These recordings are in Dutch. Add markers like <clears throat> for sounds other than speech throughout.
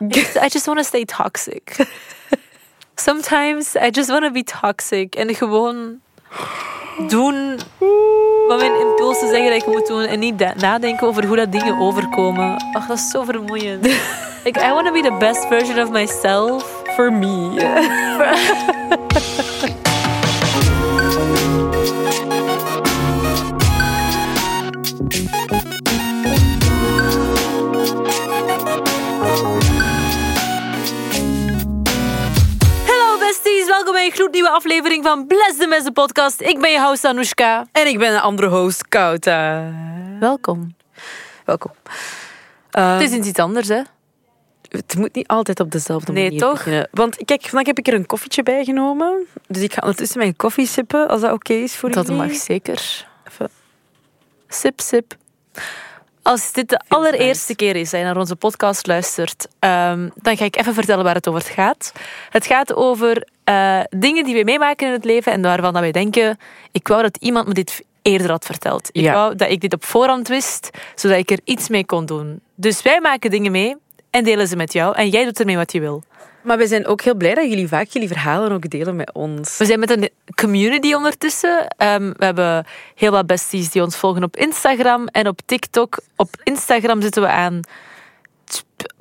I just want to stay toxic. <laughs> Sometimes I just want to be toxic. En gewoon doen wat mijn impulsen zeggen dat ik moet doen. En niet nadenken over hoe dat dingen overkomen. Ach, dat is zo vermoeiend. <laughs> like, I want to be the best version of myself. For me. <laughs> een gloednieuwe aflevering van Bless the Mess, podcast. Ik ben je host Anoushka. En ik ben een andere host, Kouta. Welkom. Welkom. Uh, Het is iets anders, hè? het moet niet altijd op dezelfde Nee, manier toch? beginnen. Want kijk, vandaag heb ik er een koffietje bij genomen. Dus ik ga ondertussen mijn koffie sippen, als dat oké is voor Dat jullie. mag zeker. Even. Sip, sip. Als dit de allereerste keer is dat je naar onze podcast luistert, ehm, dan ga ik even vertellen waar het over gaat. Het gaat over eh, dingen die we meemaken in het leven en waarvan dat wij denken, ik wou dat iemand me dit eerder had verteld. Ik Ja. wou dat ik dit op voorhand wist, zodat ik er iets mee kon doen. Dus wij maken dingen mee en delen ze met jou en jij doet ermee wat je wil. Maar we zijn ook heel blij dat jullie vaak jullie verhalen ook delen met ons. We zijn met een community ondertussen. Ehm, we hebben heel wat besties die ons volgen op Instagram en op TikTok. Op Instagram zitten we aan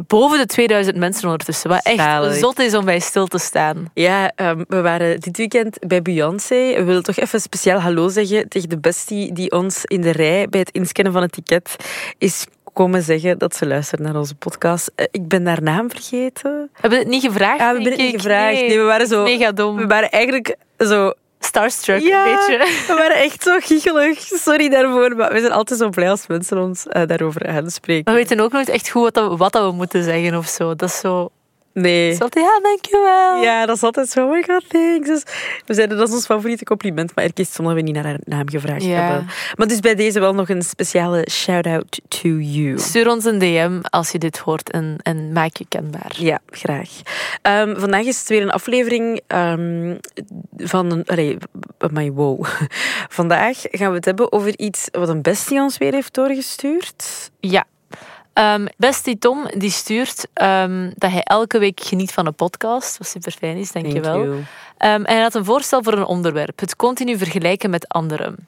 boven de 2000 mensen ondertussen. Wat echt Zalig. zot is om bij stil te staan. Ja, ehm, we waren dit weekend bij Beyoncé. We willen toch even speciaal hallo zeggen tegen de bestie die ons in de rij bij het inscannen van het ticket is komen zeggen dat ze luistert naar onze podcast. Eh, ik ben haar naam vergeten. We hebben het niet gevraagd. Ja, we hebben het niet gevraagd. Nee, we waren zo... Mega dom. We waren eigenlijk zo... Starstruck, Ja, een beetje. we waren echt zo giechelig. Sorry daarvoor, maar we zijn altijd zo blij als mensen ons eh, daarover aanspreken. We weten ook nooit echt goed wat, dat, wat dat we moeten zeggen of zo. Dat is zo... Nee. Altijd, ja, dankjewel. Ja, dat is altijd zo. Oh my god, thanks. Dus we zeiden dat is ons favoriete compliment, maar er is omdat we niet naar haar naam gevraagd Ja. hebben. Maar dus bij deze wel nog een speciale shout-out to you. Stuur ons een DM als je dit hoort en, en maak je kenbaar. Ja, graag. Ehm, vandaag is het weer een aflevering ehm, van een. Allee, my wow. <laughs> Vandaag gaan we het hebben over iets wat een bestie ons weer heeft doorgestuurd. Ja. Ehm bestie Tom die stuurt ehm, dat hij elke week geniet van een podcast. Wat super fijn is, Thank dankjewel. you. Ehm, en hij had een voorstel voor een onderwerp: het continu vergelijken met anderen.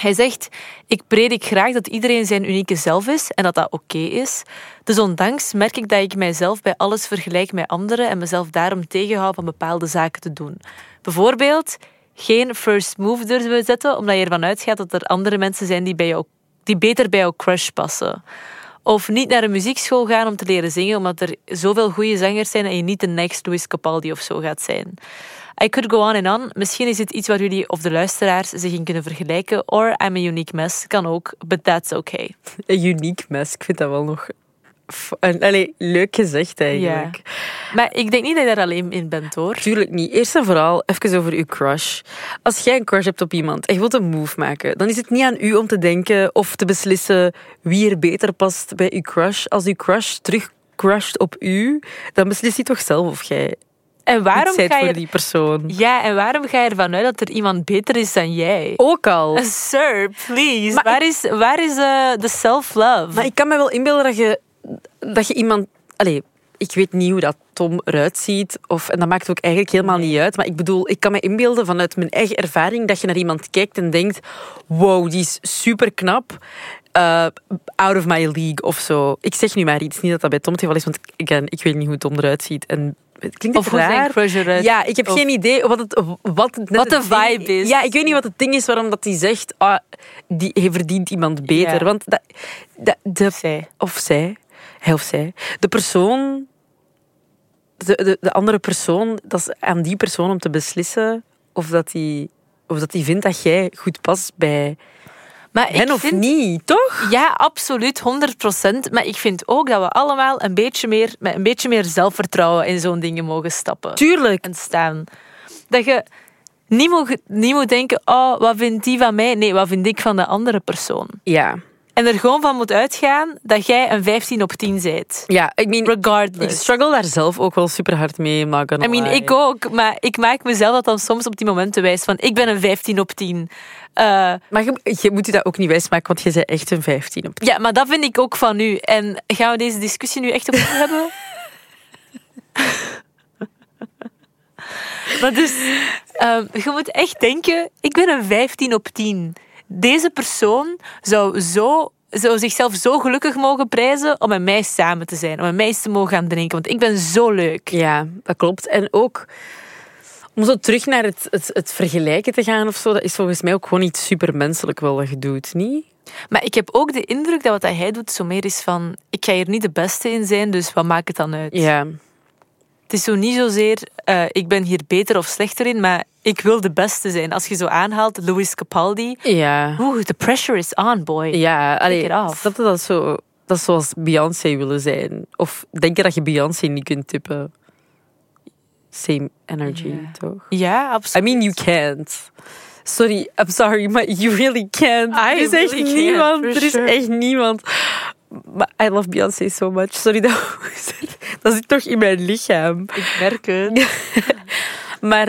Hij zegt: Ik predik graag dat iedereen zijn unieke zelf is en dat dat oké is. Dus ondanks merk ik dat ik mijzelf bij alles vergelijk met anderen en mezelf daarom tegenhoud van bepaalde zaken te doen. Bijvoorbeeld geen first move durven zetten, omdat je ervan uitgaat dat er andere mensen zijn die, bij jou, die beter bij jouw crush passen. Of niet naar een muziekschool gaan om te leren zingen, omdat er zoveel goede zangers zijn en je niet de next Louis Capaldi of zo gaat zijn. I could go on and on. Misschien is het iets waar jullie of de luisteraars zich in kunnen vergelijken. Or I'm a unique mess. Kan ook, but that's okay. <laughs> Een uniek mes. Ik vind dat wel nog. Allee, leuk gezegd eigenlijk. Maar ik denk niet dat je daar alleen in bent, hoor. Tuurlijk niet. Eerst en vooral even over uw crush. Als jij een crush hebt op iemand en je wilt een move maken, dan is het niet aan u om te denken of te beslissen wie er beter past bij uw crush. Als uw crush terug crusht op u, dan beslist hij toch zelf of jij En waarom ga voor je... die persoon. Ja, en waarom ga je ervan uit dat er iemand beter is dan jij? Ook al. <laughs> Sir, please. Maar waar is, waar is eh, de self-love? Maar ik kan me wel inbeelden dat je, dat je iemand... Allee, ik weet niet hoe dat Tom eruit ziet. Of, en dat maakt ook eigenlijk helemaal niet uit. Maar ik bedoel, ik kan me inbeelden vanuit mijn eigen ervaring dat je naar iemand kijkt en denkt wow, die is super knap. eh, out of my league of zo. Ik zeg nu maar iets. Niet dat dat bij Tom het geval is, want again, ik weet niet hoe Tom eruit ziet. En het klinkt Of het hoe zijn raar. Ja, ik heb Of- geen idee wat, het, wat, het Wat de ding- vibe is. Ja, ik weet niet wat het ding is waarom dat hij zegt, ah, die, hij verdient iemand beter. Ja. Want dat, dat, de, Zij. of zij, hij of zij, de persoon, de, de, de andere persoon, dat is aan die persoon om te beslissen of dat hij of dat die vindt dat jij goed past bij Maar ik hen of vind- niet, toch? Ja, absoluut, 100%. Maar ik vind ook dat we allemaal een beetje meer, met een beetje meer zelfvertrouwen in zo'n dingen mogen stappen Tuurlijk. en staan. Dat je niet moet, niet moet denken, oh, wat vindt die van mij? Nee, wat vind ik van de andere persoon? Ja. En er gewoon van moet uitgaan dat jij een 15 op 10 bent. Ja, ik mean, ik Regardless. struggle daar zelf ook wel super hard mee. Maar I mean, ik ook, maar ik maak mezelf dat dan soms op die momenten wijs van ik ben een 15 op 10. Eh, Maar je, je moet je dat ook niet wijsmaken, want je bent echt een 15 op ja, maar dat vind ik ook van u. En gaan we deze discussie nu echt opnieuw hebben? <laughs> maar dus, ehm, je moet echt denken, ik ben een 15 op 10. Deze persoon zou, zo, zou zichzelf zo gelukkig mogen prijzen om met mij samen te zijn. Om met mij eens te mogen gaan drinken. Want ik ben zo leuk. Ja, dat klopt. En ook om zo terug naar het, het, het vergelijken te gaan of zo, dat is volgens mij ook gewoon iets supermenselijk wel je doet, niet? Maar ik heb ook de indruk dat wat hij doet zo meer is van... Ik ga hier niet de beste in zijn, dus wat maakt het dan uit? Ja. Het is zo niet zozeer, uh, ik ben hier beter of slechter in, maar ik wil de beste zijn. Als je zo aanhaalt, Louis Capaldi. Ja. Oeh, the pressure is on, boy. Ja, allee, snap je dat zo... Dat is zoals Beyoncé willen zijn. Of denk je dat je Beyoncé niet kunt tippen? Same energy, toch? Ja, I absoluut. mean, you can't. Sorry, I'm sorry, maar you really can't. I er is echt can't, niemand. Er is sure. echt niemand. Maar I love Beyoncé so much. Sorry, dat, <laughs> dat zit toch in mijn lichaam. Ik merk het. <laughs> Maar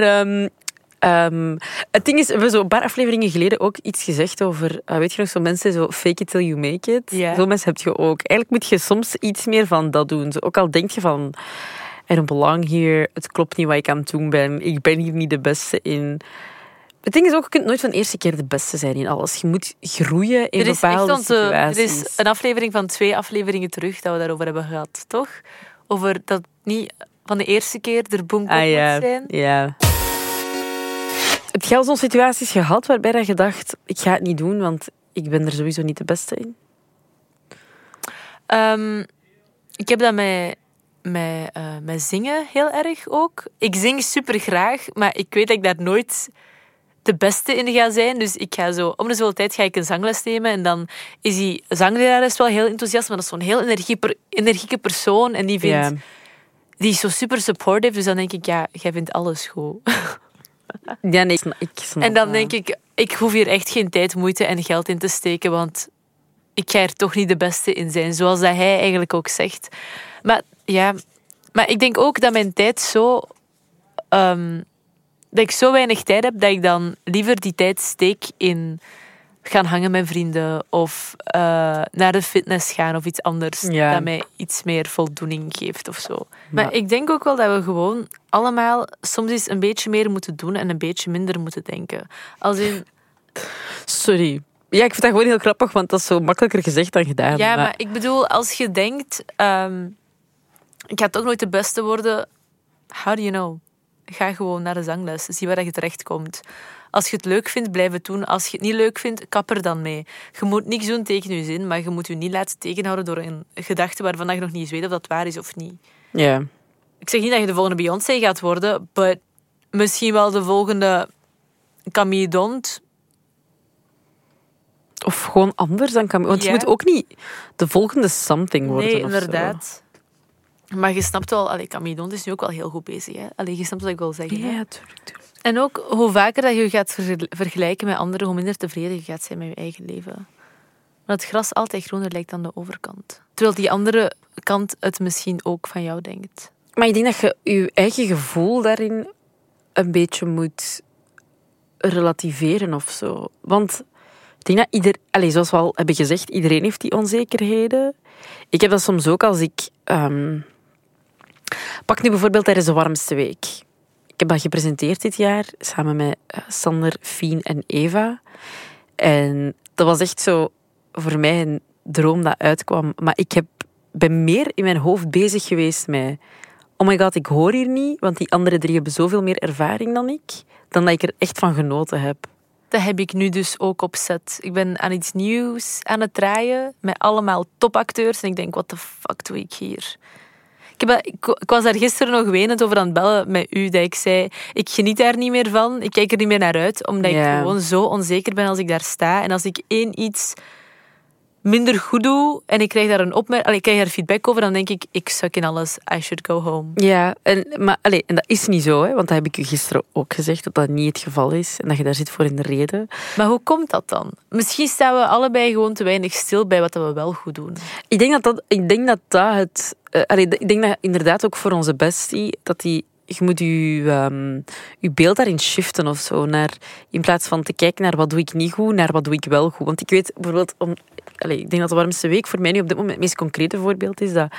ehm, het ding is, we hebben zo een paar afleveringen geleden ook iets gezegd over, eh, weet je nog, zo mensen zo fake it till you make it. Ja. Zo mensen heb je ook. Eigenlijk moet je soms iets meer van dat doen. Zo, ook al denk je van, I don't belong here, het klopt niet wat ik aan het doen ben, ik ben hier niet de beste in. Het ding is ook, je kunt nooit van de eerste keer de beste zijn in alles. Je moet groeien in Er is, echt bepaalde onze, er situaties. is een aflevering van twee afleveringen terug dat we daarover hebben gehad, toch? Over dat niet van de eerste keer er boom op Ah ja, moet zijn. ja. Heb jij al zo'n situaties gehad waarbij je dacht, ik ga het niet doen, want ik ben er sowieso niet de beste in? Ehm, ik heb dat met, met, eh, met zingen heel erg ook. Ik zing super graag, maar ik weet dat ik daar nooit de beste in ga zijn. Dus ik ga zo, om de zoveel tijd ga ik een zangles nemen. En dan is die zanglerares wel heel enthousiast, maar dat is zo'n heel energieke, energieke persoon. En die, vindt, die is zo super supportive. Dus dan denk ik, ja, jij vindt alles goed. <laughs> Ja, nee, ik snap- ik snap En dan denk ik, ik hoef hier echt geen tijd, moeite en geld in te steken, want ik ga er toch niet de beste in zijn, zoals dat hij eigenlijk ook zegt. Maar ja, maar ik denk ook dat mijn tijd zo... ehm, dat ik zo weinig tijd heb, dat ik dan liever die tijd steek in gaan hangen met vrienden of eh, naar de fitness gaan of iets anders Ja. dat mij iets meer voldoening geeft of zo. Maar Ja. ik denk ook wel dat we gewoon allemaal soms eens een beetje meer moeten doen en een beetje minder moeten denken. Als in, Sorry. Ja, ik vind dat gewoon heel grappig, want dat is zo makkelijker gezegd dan gedaan. ja, maar ik bedoel, als je denkt, ehm, ik ga toch nooit de beste worden, how do you know? Ga gewoon naar de zangles, zie waar je terecht komt. Als je het leuk vindt, blijf het doen. Als je het niet leuk vindt, kap er dan mee. Je moet niks doen tegen je zin, maar je moet je niet laten tegenhouden door een gedachte waarvan je nog niet eens weet of dat waar is of niet. Ja. Ik zeg niet dat je de volgende Beyoncé gaat worden, maar misschien wel de volgende Camille Dont. Of gewoon anders dan kan. Want je moet ook niet de volgende something worden. Nee, zo. Maar je snapt wel, allee, Camille is nu ook wel heel goed bezig. Hè? Allee, je snapt wat ik wil zeggen. hè? Ja, tuurlijk. tuurlijk. En ook hoe vaker dat je je gaat vergel- vergelijken met anderen, hoe minder tevreden je gaat zijn met je eigen leven. Want het gras altijd groener lijkt dan de overkant. Terwijl die andere kant het misschien ook van jou denkt. Maar ik denk dat je je eigen gevoel daarin een beetje moet relativeren of zo. Want ik denk dat ieder, allez, zoals we al hebben gezegd, iedereen heeft die onzekerheden. Ik heb dat soms ook als ik. ehm, pak nu bijvoorbeeld tijdens de warmste week. Ik heb dat gepresenteerd dit jaar samen met eh, Sander, Fien en Eva. En dat was echt zo voor mij een droom dat uitkwam. Maar ik heb, ben meer in mijn hoofd bezig geweest met oh my god, ik hoor hier niet, want die andere drie hebben zoveel meer ervaring dan ik, dan dat ik er echt van genoten heb. Dat heb ik nu dus ook op set. Ik ben aan iets nieuws aan het draaien met allemaal topacteurs. En ik denk, wat de fuck doe ik hier? Ik, heb, dat- ik, ik was daar gisteren nog wenend over aan het bellen met u. Dat ik zei, ik geniet daar niet meer van. Ik kijk er niet meer naar uit. Omdat ik gewoon zo onzeker ben als ik daar sta. En als ik één iets minder goed doe en ik krijg daar een opmerking, ik krijg daar feedback over, dan denk ik, ik suck in alles. I should go home. Ja, en, maar, en dat is niet zo, hè, want dat heb ik u gisteren ook gezegd, dat dat niet het geval is en dat je daar zit voor in de reden. Maar hoe komt dat dan? Misschien staan we allebei gewoon te weinig stil bij wat we wel goed doen. Ik denk dat dat, ik denk dat, dat het... allee, ik denk dat inderdaad ook voor onze bestie, dat die... Je moet je, je beeld daarin shiften of zo. Naar, in plaats van te kijken naar wat doe ik niet goed, naar wat doe ik wel goed. Want ik weet bijvoorbeeld... Om, allee, ik denk dat de warmste week voor mij nu op dit moment het meest concrete voorbeeld is. Dat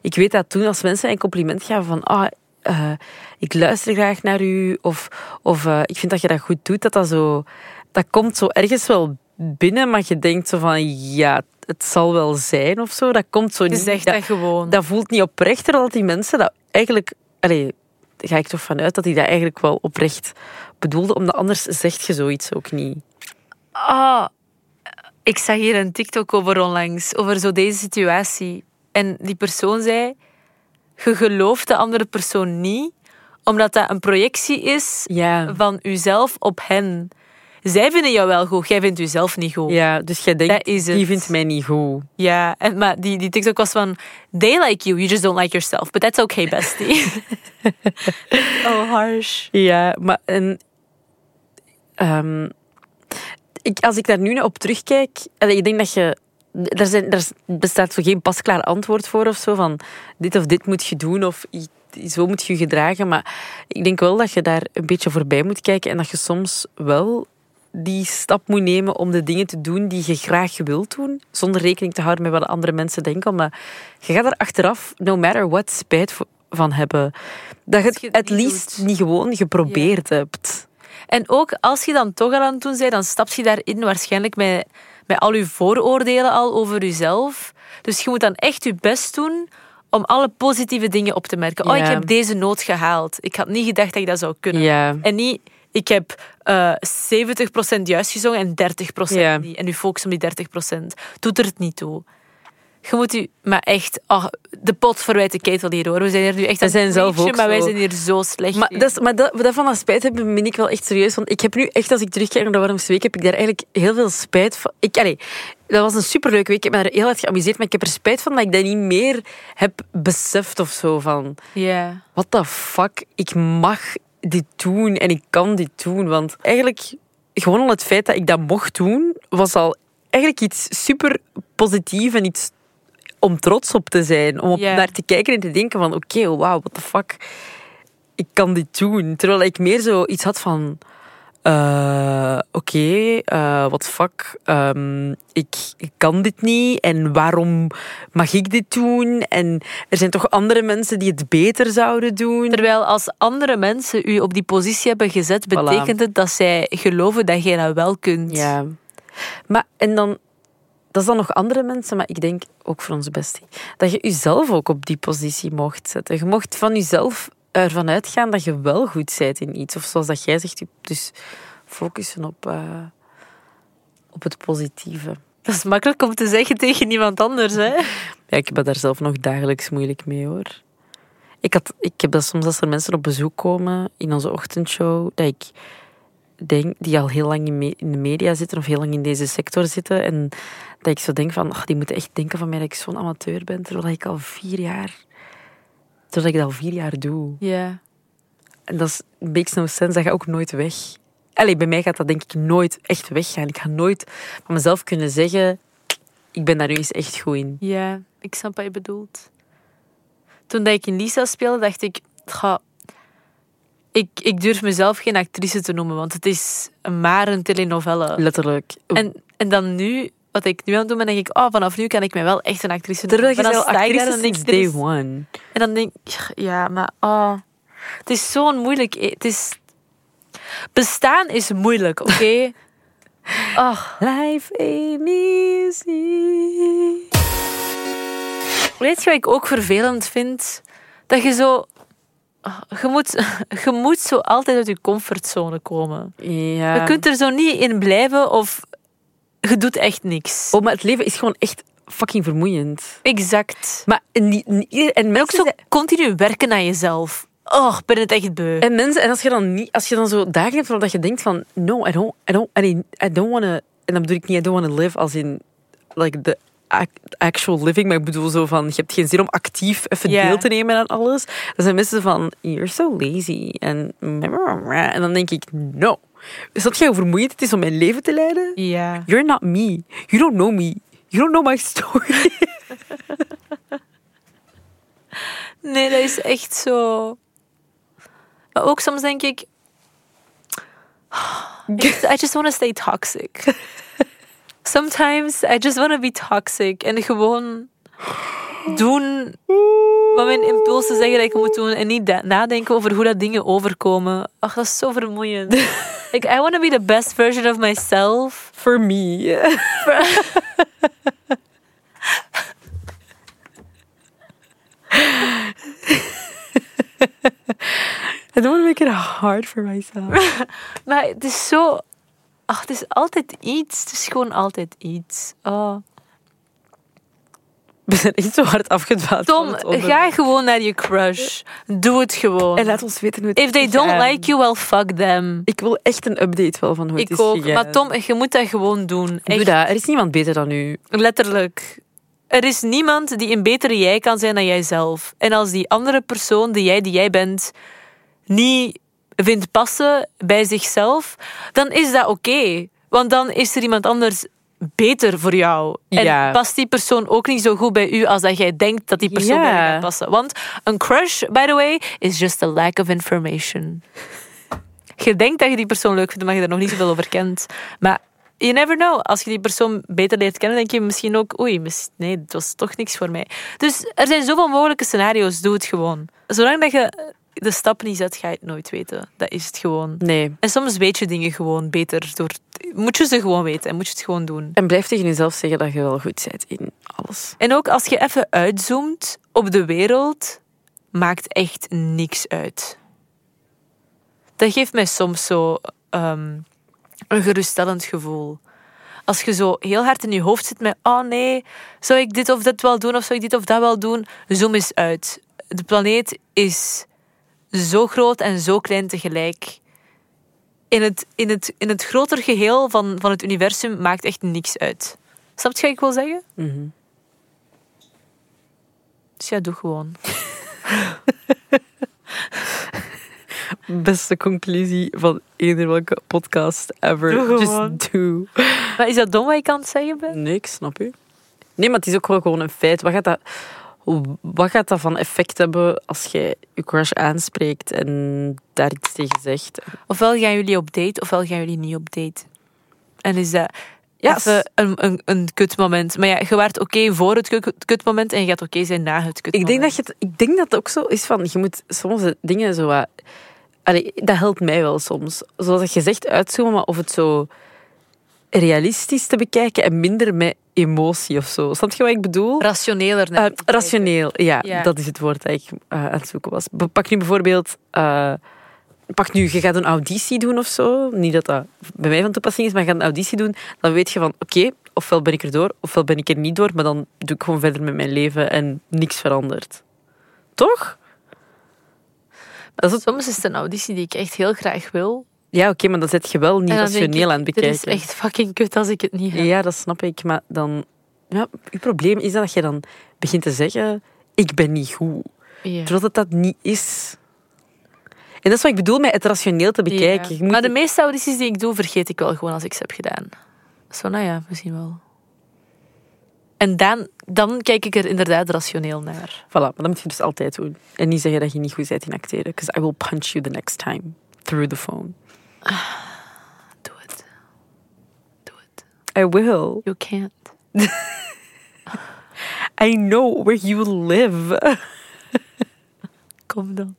ik weet dat toen als mensen een compliment gaven van ah, eh, ik luister graag naar u of, of eh, ik vind dat je dat goed doet, dat dat zo, dat komt zo ergens wel binnen, maar je denkt zo van ja, het zal wel zijn of zo. Dat komt zo Je niet. zegt dat, dat gewoon. dat voelt niet oprecht, terwijl die mensen dat eigenlijk, daar ga ik toch vanuit dat die dat eigenlijk wel oprecht bedoelden, omdat anders zegt je zoiets ook niet. Ah, ik zag hier een TikTok over onlangs, over zo deze situatie. En die persoon zei, je gelooft de andere persoon niet, omdat dat een projectie is Ja. van uzelf op hen. Zij vinden jou wel goed, jij vindt jezelf niet goed. Ja, dus jij denkt, Dat is het. die vindt mij niet goed. Ja, en, maar die, die TikTok was van... They like you, you just don't like yourself. But that's okay, bestie. <laughs> oh, harsh. Ja, maar en, ehm, ik, als ik daar nu naar op terugkijk, ik denk dat je. Er, zijn, er bestaat zo geen pasklaar antwoord voor of zo van dit of dit moet je doen of zo moet je je gedragen. Maar ik denk wel dat je daar een beetje voorbij moet kijken en dat je soms wel die stap moet nemen om de dingen te doen die je graag wilt doen, zonder rekening te houden met wat andere mensen denken. Omdat je gaat er achteraf, no matter what, spijt van hebben. Dat je het het het niet liefst doet. niet gewoon geprobeerd hebt. En ook als je dan toch al aan het doen bent, dan stap je daarin waarschijnlijk met, met al je vooroordelen al over jezelf. Dus je moet dan echt je best doen om alle positieve dingen op te merken. Oh, ik heb deze noot gehaald. Ik had niet gedacht dat ik dat zou kunnen. Ja. En niet, ik heb eh 70% juist gezongen en 30% Ja. niet. En nu focus op die 30%. Doet er het niet toe. Je moet u, maar echt, oh, de pot verwijt de ketel hier hoor. We zijn hier nu echt We zijn zelf ook maar wij zijn hier zo slecht Maar, in. dat, is, maar dat, dat van dat spijt hebben, ben ik wel echt serieus. Want ik heb nu echt, als ik terugkijk naar de warmste week, heb ik daar eigenlijk heel veel spijt van. Ik, dat was een superleuke week. Ik heb me daar heel hard geamuseerd. Maar ik heb er spijt van dat ik dat niet meer heb beseft of zo. Van, Ja. what the fuck, ik mag dit doen en ik kan dit doen. Want eigenlijk, gewoon al het feit dat ik dat mocht doen, was al eigenlijk iets super positief en iets om trots op te zijn. Om op naar te kijken en te denken van, oké, wow, what the fuck, ik kan dit doen. Terwijl ik meer zo iets had van... eh, Oké, eh what the fuck. ehm, ik, ik kan dit niet. En waarom mag ik dit doen? En er zijn toch andere mensen die het beter zouden doen? Terwijl als andere mensen u op die positie hebben gezet, betekent het dat zij geloven dat jij dat wel kunt. Ja. Maar, en dan... Dat is dan nog andere mensen, maar ik denk ook voor onze bestie. Dat je jezelf ook op die positie mocht zetten. Je mocht van jezelf ervan uitgaan dat je wel goed bent in iets. Of zoals dat jij zegt, dus focussen op, eh, op het positieve. Dat is makkelijk om te zeggen tegen iemand anders, hè? <laughs> Ja, ik heb daar zelf nog dagelijks moeilijk mee, hoor. Ik, had, ik heb dat soms als er mensen op bezoek komen in onze ochtendshow, dat ik denk, die al heel lang in, me- in de media zitten of heel lang in deze sector zitten, en dat ik zo denk van, ach, die moeten echt denken van mij dat ik zo'n amateur ben, terwijl ik al vier jaar, terwijl ik dat al vier jaar doe. Ja. En dat is, makes no sense, dat gaat ook nooit weg. Allee, bij mij gaat dat denk ik nooit echt weggaan. Ik ga nooit van mezelf kunnen zeggen, ik ben daar nu eens echt goed in. Ja, ik snap wat je bedoelt. Toen dat ik in Lisa speelde, dacht ik... Ga, ik, ik durf mezelf geen actrice te noemen, want het is maar een telenovelle. Letterlijk. En, en dan nu, wat ik nu aan het doen ben, denk ik... Oh, vanaf nu kan ik mij wel echt een actrice noemen. Terwijl je daar actrice en day one. En dan denk ik, ja, maar oh, het is zo'n moeilijk. Het is, bestaan is moeilijk, oké? <laughs> Ach, Life ain't easy. weet je wat ik ook vervelend vind? Dat je zo, ah, je moet, <laughs> je moet zo altijd uit je comfortzone komen. Ja. Je kunt er zo niet in blijven of je doet echt niks. Oh, maar het leven is gewoon echt fucking vermoeiend. Exact. Maar en En ook mensen, zo zijn- continu werken aan jezelf. Oh, ben het echt beu. en mensen, en als je dan niet, als je dan zo dagen hebt dat je denkt van, no, I don't, I don't, I don't want to, en dan bedoel ik niet, I don't want to live als in, like the act- actual living, maar ik bedoel zo van, je hebt geen zin om actief even deel te nemen aan alles. Dan zijn mensen van, you're so lazy. En, en dan denk ik, no. Is dat jij hoe vermoeiend het is om mijn leven te leiden? Ja. You're not me. You don't know me. You don't know my story. <laughs> Nee, dat is echt zo. Maar ook soms denk ik. <sighs> I just want to stay toxic. <laughs> Sometimes I just want to be toxic. En gewoon. doen wat mijn impulsen zeggen dat ik moet doen en niet nadenken over hoe dat dingen overkomen. Ach, dat is zo vermoeiend. <laughs> like, I want to be the best version of myself. For me. I don't want to make it hard for myself. <laughs> Maar het is zo... Ach, het is altijd iets. Het is gewoon altijd iets. Oh. We zijn echt zo hard afgedwaald. Tom, ga gewoon naar je crush. Doe het gewoon. En laat ons weten hoe het If they don't gegaan. like you, well, fuck them. Ik wil echt een update wel van hoe het Ik is ook. gegaan. Maar Tom, je moet dat gewoon doen. Doe Echt, dat. Er is niemand beter dan u. letterlijk. Er is niemand die een betere jij kan zijn dan jijzelf. En als die andere persoon, die jij die jij bent, niet vindt passen bij zichzelf, dan is dat oké. Want dan is er iemand anders beter voor jou. En past die persoon ook niet zo goed bij u als dat jij denkt dat die persoon Ja. bij je gaat passen. Want een crush, by the way, is just a lack of information. Je denkt dat je die persoon leuk vindt, maar je er nog niet zoveel over kent. Maar you never know. Als je die persoon beter leert kennen, denk je misschien ook... Oei, nee, het was toch niks voor mij. Dus er zijn zoveel mogelijke scenario's. Doe het gewoon. Zolang dat je de stap niet zet, ga je het nooit weten. Dat is het gewoon. Nee. En soms weet je dingen gewoon beter door... Moet je ze gewoon weten en moet je het gewoon doen. En blijf tegen jezelf zeggen dat je wel goed bent in alles. En ook als je even uitzoomt op de wereld, maakt echt niks uit. Dat geeft mij soms zo ehm, een geruststellend gevoel. Als je zo heel hard in je hoofd zit met, oh nee, zou ik dit of dat wel doen of zou ik dit of dat wel doen? Zoom eens uit. De planeet is zo groot en zo klein tegelijk. In het, in het, in het groter geheel van, van het universum maakt echt niks uit. Snap je wat ik wil zeggen? Mhm. Dus ja, doe gewoon. <laughs> Beste conclusie van eender welke podcast ever. Doe gewoon. Just do. Maar is dat dom wat ik aan het zeggen ben? Nee, ik snap u. Nee, maar het is ook wel gewoon een feit. Wat gaat dat, wat gaat dat van effect hebben als jij je crush aanspreekt en daar iets tegen zegt? Ofwel gaan jullie op date, ofwel gaan jullie niet op date. En is dat Ja, even een, een, een kutmoment. Maar ja, je waart oké voor het kut- kutmoment en je gaat oké zijn na het Ik kutmoment. denk, dat je het, ik denk dat het ook zo is van, je moet soms dingen zo wat... Allee, dat helpt mij wel soms. Zoals je zegt, uitzoomen, maar of het zo realistisch te bekijken en minder met emotie of zo. Snap je wat ik bedoel? Rationeler. Net. rationeel, ja, Ja. Dat is het woord dat ik eh, aan het zoeken was. Pak nu bijvoorbeeld... eh, pak nu, je gaat een auditie doen of zo. Niet dat dat bij mij van toepassing is, maar je gaat een auditie doen. Dan weet je van, oké, ofwel ben ik er door, ofwel ben ik er niet door. Maar dan doe ik gewoon verder met mijn leven en niks verandert. Toch? Dat is het. Soms is het een auditie die ik echt heel graag wil. Ja, oké, maar dan zet je wel niet rationeel aan het Dit is bekijken. echt fucking kut als ik het niet heb. Ja, dat snap ik. Maar dan... Ja, je probleem is dat je dan begint te zeggen, ik ben niet goed. Ja. Terwijl dat dat niet is. En dat is wat ik bedoel met het rationeel te bekijken. Ja. Maar de meeste audities die ik doe, vergeet ik wel gewoon als ik ze heb gedaan. Zo, nou ja, zien wel. En dan, dan kijk ik er inderdaad rationeel naar. Voilà, maar dat moet je dus altijd doen. En niet zeggen dat je niet goed bent in acteren. Because I will punch you the next time. Through the phone. <sighs> Doe het. Doe het. I will. You can't. <laughs> I know where you live. <laughs> Kom dan.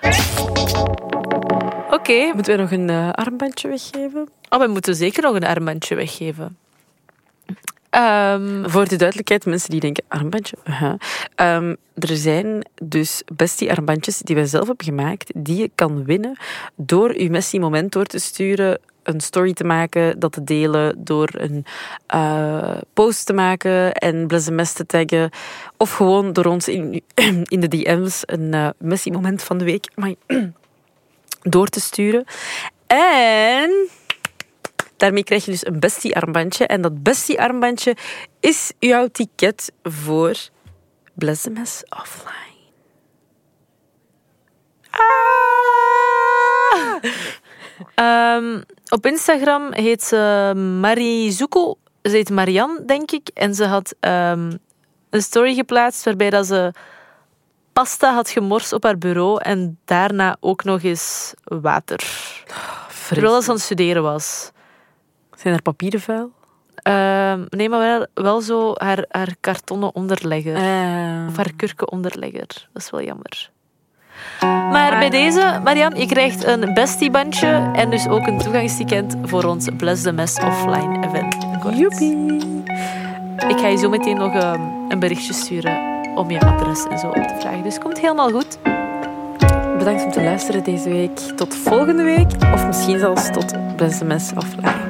<laughs> Oké, Moeten wij nog een eh, armbandje weggeven? oh, we moeten zeker nog een armbandje weggeven. Ehm, Voor de duidelijkheid, mensen die denken, armbandje? Ehm, er zijn dus bestie armbandjes die wij zelf hebben gemaakt, die je kan winnen door je Messi moment door te sturen, een story te maken, dat te delen, door een eh, post te maken en BlesMS te taggen, of gewoon door ons in, <clears throat> in de DM's een eh Messi moment van de week amai, <clears throat> door te sturen. En Daarmee krijg je dus een bestie-armbandje. En dat bestie-armbandje is jouw ticket voor Bless the Mess Offline. Ehm, op Instagram heet ze Marizuko. Ze heet Marianne, denk ik. En ze had ehm, een story geplaatst waarbij dat ze pasta had gemorst op haar bureau en daarna ook nog eens water. Terwijl ze aan het studeren was. Zijn er papieren vuil? Ehm, nee, maar wel, wel zo haar, haar kartonnen onderlegger. Eh, Of haar kurken onderlegger. Dat is wel jammer. Maar bij deze, Marian, je krijgt een bestiebandje en dus ook een toegangsticket voor ons Bless the Mess offline event. Joepie. Ik ga je zo meteen nog ehm, een berichtje sturen om je adres en zo op te vragen. Dus komt helemaal goed. Bedankt om te luisteren deze week. Tot volgende week. Of misschien zelfs tot Bless the Mess offline.